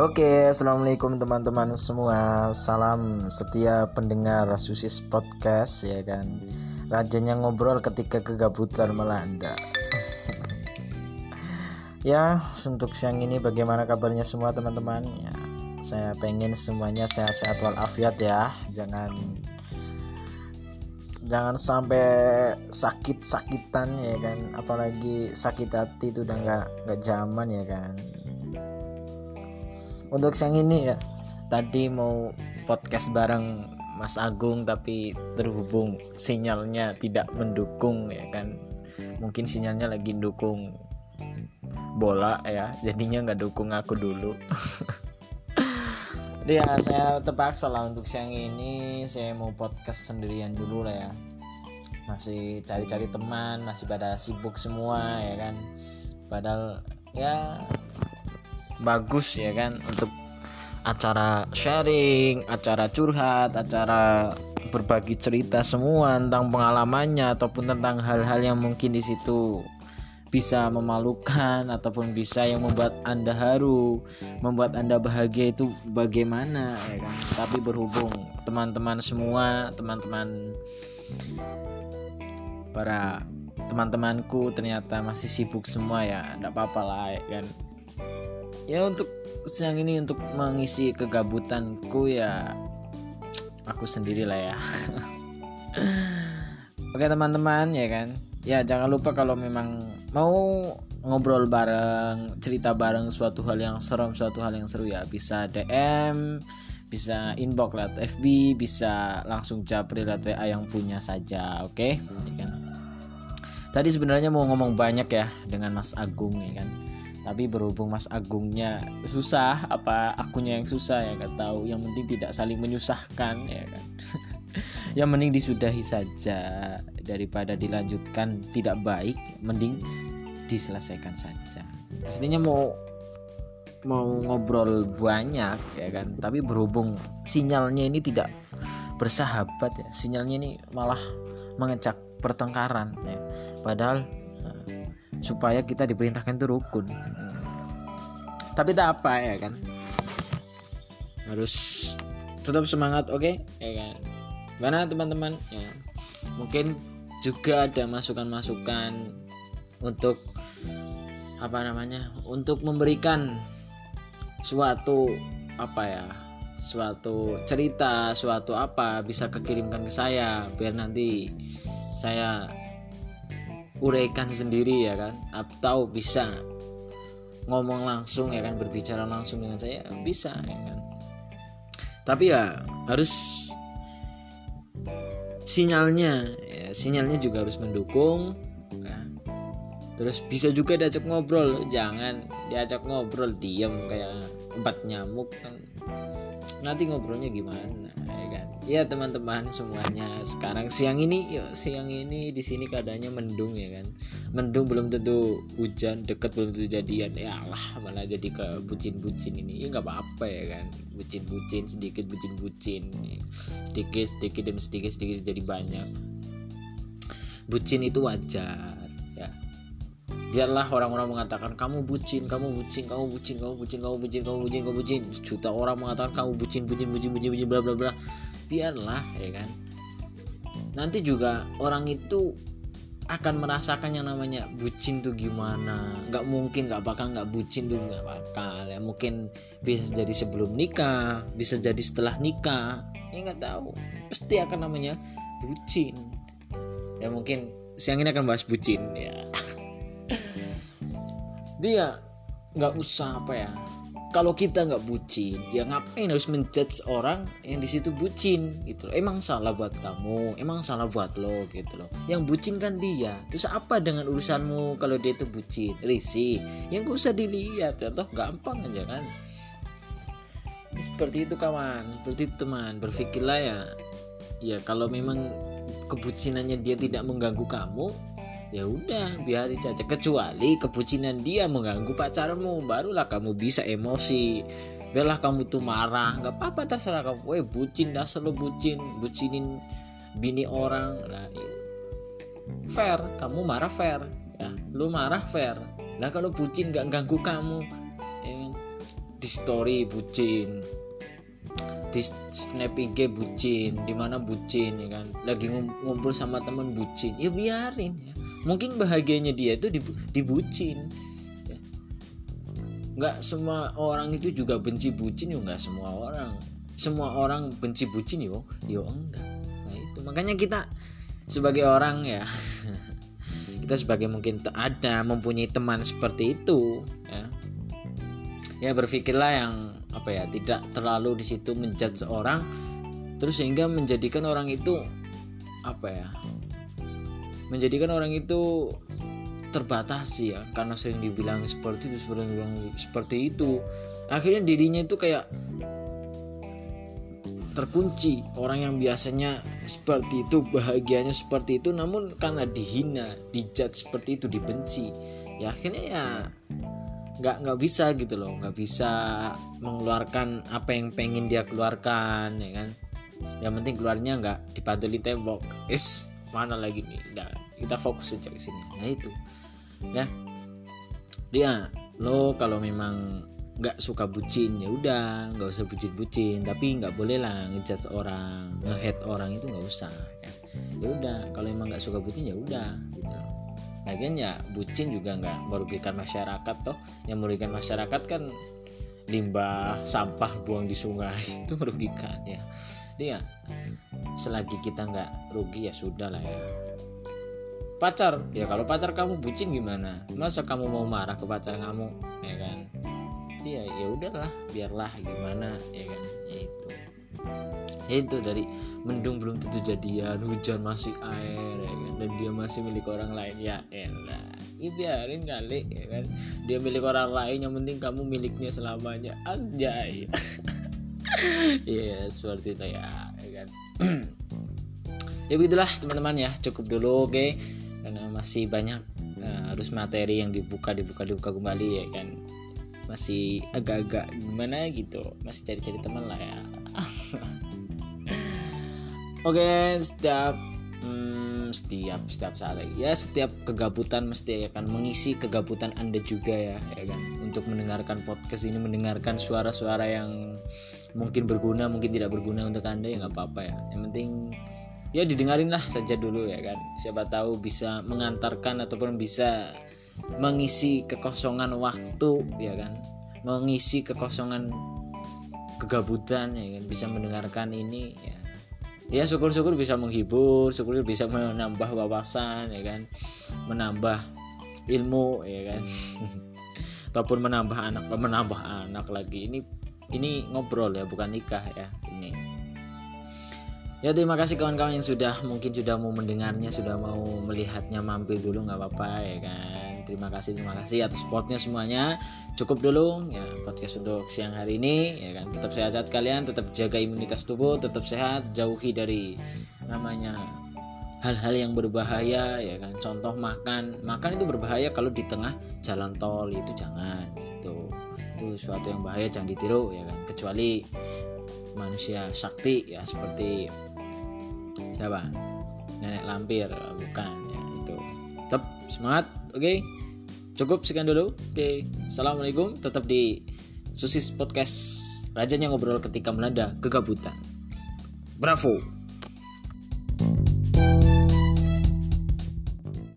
Oke, assalamualaikum teman-teman semua. Salam setia pendengar Susis Podcast ya kan. Rajanya ngobrol ketika kegabutan melanda. ya, untuk siang ini bagaimana kabarnya semua teman-teman? Ya, saya pengen semuanya sehat-sehat walafiat ya. Jangan jangan sampai sakit-sakitan ya kan. Apalagi sakit hati itu udah nggak nggak zaman ya kan untuk siang ini ya tadi mau podcast bareng Mas Agung tapi terhubung sinyalnya tidak mendukung ya kan? Mungkin sinyalnya lagi dukung bola ya. Jadinya nggak dukung aku dulu. Ya saya terpaksa lah untuk siang ini. Saya mau podcast sendirian dulu lah ya. Masih cari-cari teman masih pada sibuk semua ya kan? Padahal ya bagus ya kan untuk acara sharing, acara curhat, acara berbagi cerita semua tentang pengalamannya ataupun tentang hal-hal yang mungkin di situ bisa memalukan ataupun bisa yang membuat Anda haru, membuat Anda bahagia itu bagaimana ya kan. Tapi berhubung teman-teman semua, teman-teman para teman-temanku ternyata masih sibuk semua ya, tidak apa-apa lah ya kan ya untuk siang ini untuk mengisi kegabutanku ya aku sendiri lah ya. Oke teman-teman ya kan? Ya jangan lupa kalau memang mau ngobrol bareng cerita bareng suatu hal yang serem suatu hal yang seru ya bisa DM bisa inbox lewat FB bisa langsung japri lewat WA yang punya saja oke? Okay? ya kan? Tadi sebenarnya mau ngomong banyak ya dengan Mas Agung ya kan tapi berhubung Mas Agungnya susah apa akunya yang susah ya nggak tahu. Yang penting tidak saling menyusahkan ya kan? Yang mending disudahi saja. Daripada dilanjutkan tidak baik mending diselesaikan saja. Pastinya mau mau ngobrol banyak ya kan? Tapi berhubung sinyalnya ini tidak bersahabat ya. Sinyalnya ini malah mengecak pertengkaran ya. Padahal supaya kita diperintahkan itu rukun. Tapi tak apa ya kan? Harus tetap semangat oke? Okay? ya kan? Mana teman-teman ya mungkin juga ada masukan-masukan untuk apa namanya untuk memberikan suatu apa ya suatu cerita suatu apa bisa kekirimkan ke saya biar nanti saya uraikan sendiri ya kan? Atau bisa ngomong langsung ya kan? Berbicara langsung dengan saya bisa ya kan? Tapi ya harus sinyalnya ya, sinyalnya juga harus mendukung ya. terus bisa juga diajak ngobrol jangan diajak ngobrol diam kayak empat nyamuk kan. Nanti ngobrolnya gimana ya kan ya teman-teman semuanya. Sekarang siang ini yuk siang ini di sini keadaannya mendung ya kan? Mendung belum tentu hujan deket belum tentu jadian. Ya Allah malah jadi ke bucin-bucin ini. Ya nggak apa-apa ya kan? Bucin-bucin sedikit bucin-bucin. Sedikit sedikit demi sedikit sedikit jadi banyak. Bucin itu wajar biarlah orang-orang mengatakan kamu bucin kamu bucin kamu bucin kamu bucin kamu bucin kamu bucin kamu bucin. Juta orang mengatakan kamu bucin bucin bucin bucin bucin bla bla bla biarlah ya kan? Nanti juga orang itu akan merasakan yang namanya bucin tuh gimana. Nggak mungkin nggak bakal nggak bucin tuh nggak bakal. Ya mungkin bisa jadi sebelum nikah bisa jadi setelah nikah. Ya nggak tahu. Pasti akan namanya bucin. Ya mungkin siang ini akan bahas bucin ya. Dia nggak usah apa ya kalau kita nggak bucin ya ngapain harus menjudge orang yang di situ bucin gitu loh. Emang salah buat kamu emang salah buat lo gitu loh. Yang bucin kan dia. Terus apa dengan urusanmu kalau dia itu bucin? Risi yang gak usah dilihat ya toh gampang aja kan. Seperti itu kawan. Seperti itu teman. Berpikirlah ya. Ya kalau memang kebucinannya dia tidak mengganggu kamu ya udah biarin saja. Kecuali kebucinan dia mengganggu pacarmu barulah kamu bisa emosi. Biarlah kamu tuh marah. Nggak apa-apa terserah kamu. Weh bucin dah selalu bucin. Bucinin bini orang. Nah fair. Kamu marah fair. Ya lu marah fair. Nah kalau bucin nggak ganggu kamu ya, di story bucin. Di snap IG bucin. Di mana bucin ya kan? Lagi ngumpul sama temen bucin. Ya biarin ya mungkin bahagianya dia itu dibucin. Ya. nggak semua orang itu juga benci bucin yo nggak semua orang. Semua orang benci bucin yo yo enggak. Nah itu. Makanya kita sebagai orang ya kita sebagai mungkin ada mempunyai teman seperti itu ya. Ya berpikirlah yang apa ya tidak terlalu di situ menjudge seorang terus sehingga menjadikan orang itu apa ya menjadikan orang itu terbatasi ya karena sering dibilang seperti itu sering dibilang seperti itu. Akhirnya dirinya itu kayak terkunci orang yang biasanya seperti itu bahagianya seperti itu namun karena dihina dijat seperti itu dibenci. Ya akhirnya ya nggak nggak bisa gitu loh nggak bisa mengeluarkan apa yang pengen dia keluarkan ya kan? Yang penting keluarnya nggak dipantuli tembok. Is mana lagi nih? Nah, kita fokus aja ke sini. Nah itu. Ya. Dia lo kalau memang nggak suka bucin ya udah nggak usah bucin-bucin. Tapi nggak boleh lah ngejudge orang ngehead orang itu nggak usah ya. Ya udah kalau emang nggak suka bucin ya udah gitu. Lagian ya bucin juga nggak merugikan masyarakat toh. Yang merugikan masyarakat kan limbah sampah buang di sungai itu merugikan ya. Dia selagi kita nggak rugi ya sudah lah ya. Pacar ya kalau pacar kamu bucin gimana? Masa kamu mau marah ke pacar kamu? Ya kan? Dia ya udahlah biarlah gimana? Ya kan? Ya itu. Ya itu dari mendung belum tentu jadian hujan masih air ya kan? Dan dia masih milik orang lain ya elah. Ya biarin kali ya kan? Dia milik orang lain yang penting kamu miliknya selamanya. Anjay. Ya seperti itu ya, ya kan ya begitulah teman-teman ya. Cukup dulu oke. Okay? karena masih banyak uh, harus materi yang dibuka dibuka dibuka kembali ya kan. Masih agak-agak gimana gitu. Masih cari-cari teman lah ya. Oke okay, setiap hmm, setiap setiap saat ya setiap kegabutan mesti akan mengisi kegabutan anda juga ya ya kan untuk mendengarkan podcast ini mendengarkan suara-suara yang mungkin berguna mungkin tidak berguna untuk anda ya nggak apa-apa ya. Yang penting ya didengarin lah saja dulu ya kan. Siapa tahu bisa mengantarkan ataupun bisa mengisi kekosongan waktu ya kan. Mengisi kekosongan kegabutan ya kan. Bisa mendengarkan ini ya. Ya syukur-syukur bisa menghibur syukur bisa menambah wawasan ya kan. Menambah ilmu ya kan ataupun menambah anak menambah anak lagi. Ini ini ngobrol ya bukan nikah ya ini. Ya terima kasih kawan-kawan yang sudah mungkin sudah mau mendengarnya sudah mau melihatnya mampir dulu nggak apa-apa ya kan. Terima kasih terima kasih atas supportnya semuanya. Cukup dulu ya podcast untuk siang hari ini ya kan. Tetap sehat kalian tetap jaga imunitas tubuh tetap sehat jauhi dari namanya hal-hal yang berbahaya ya kan? Contoh makan. Makan itu berbahaya kalau di tengah jalan tol itu jangan itu itu suatu yang bahaya jangan ditiru ya kan? Kecuali manusia sakti ya seperti siapa? Nenek lampir bukan ya itu tetap semangat oke? Okay? cukup sekian dulu oke? Assalamualaikum tetap di susis podcast. Rajanya ngobrol ketika melanda kegabutan. Bravo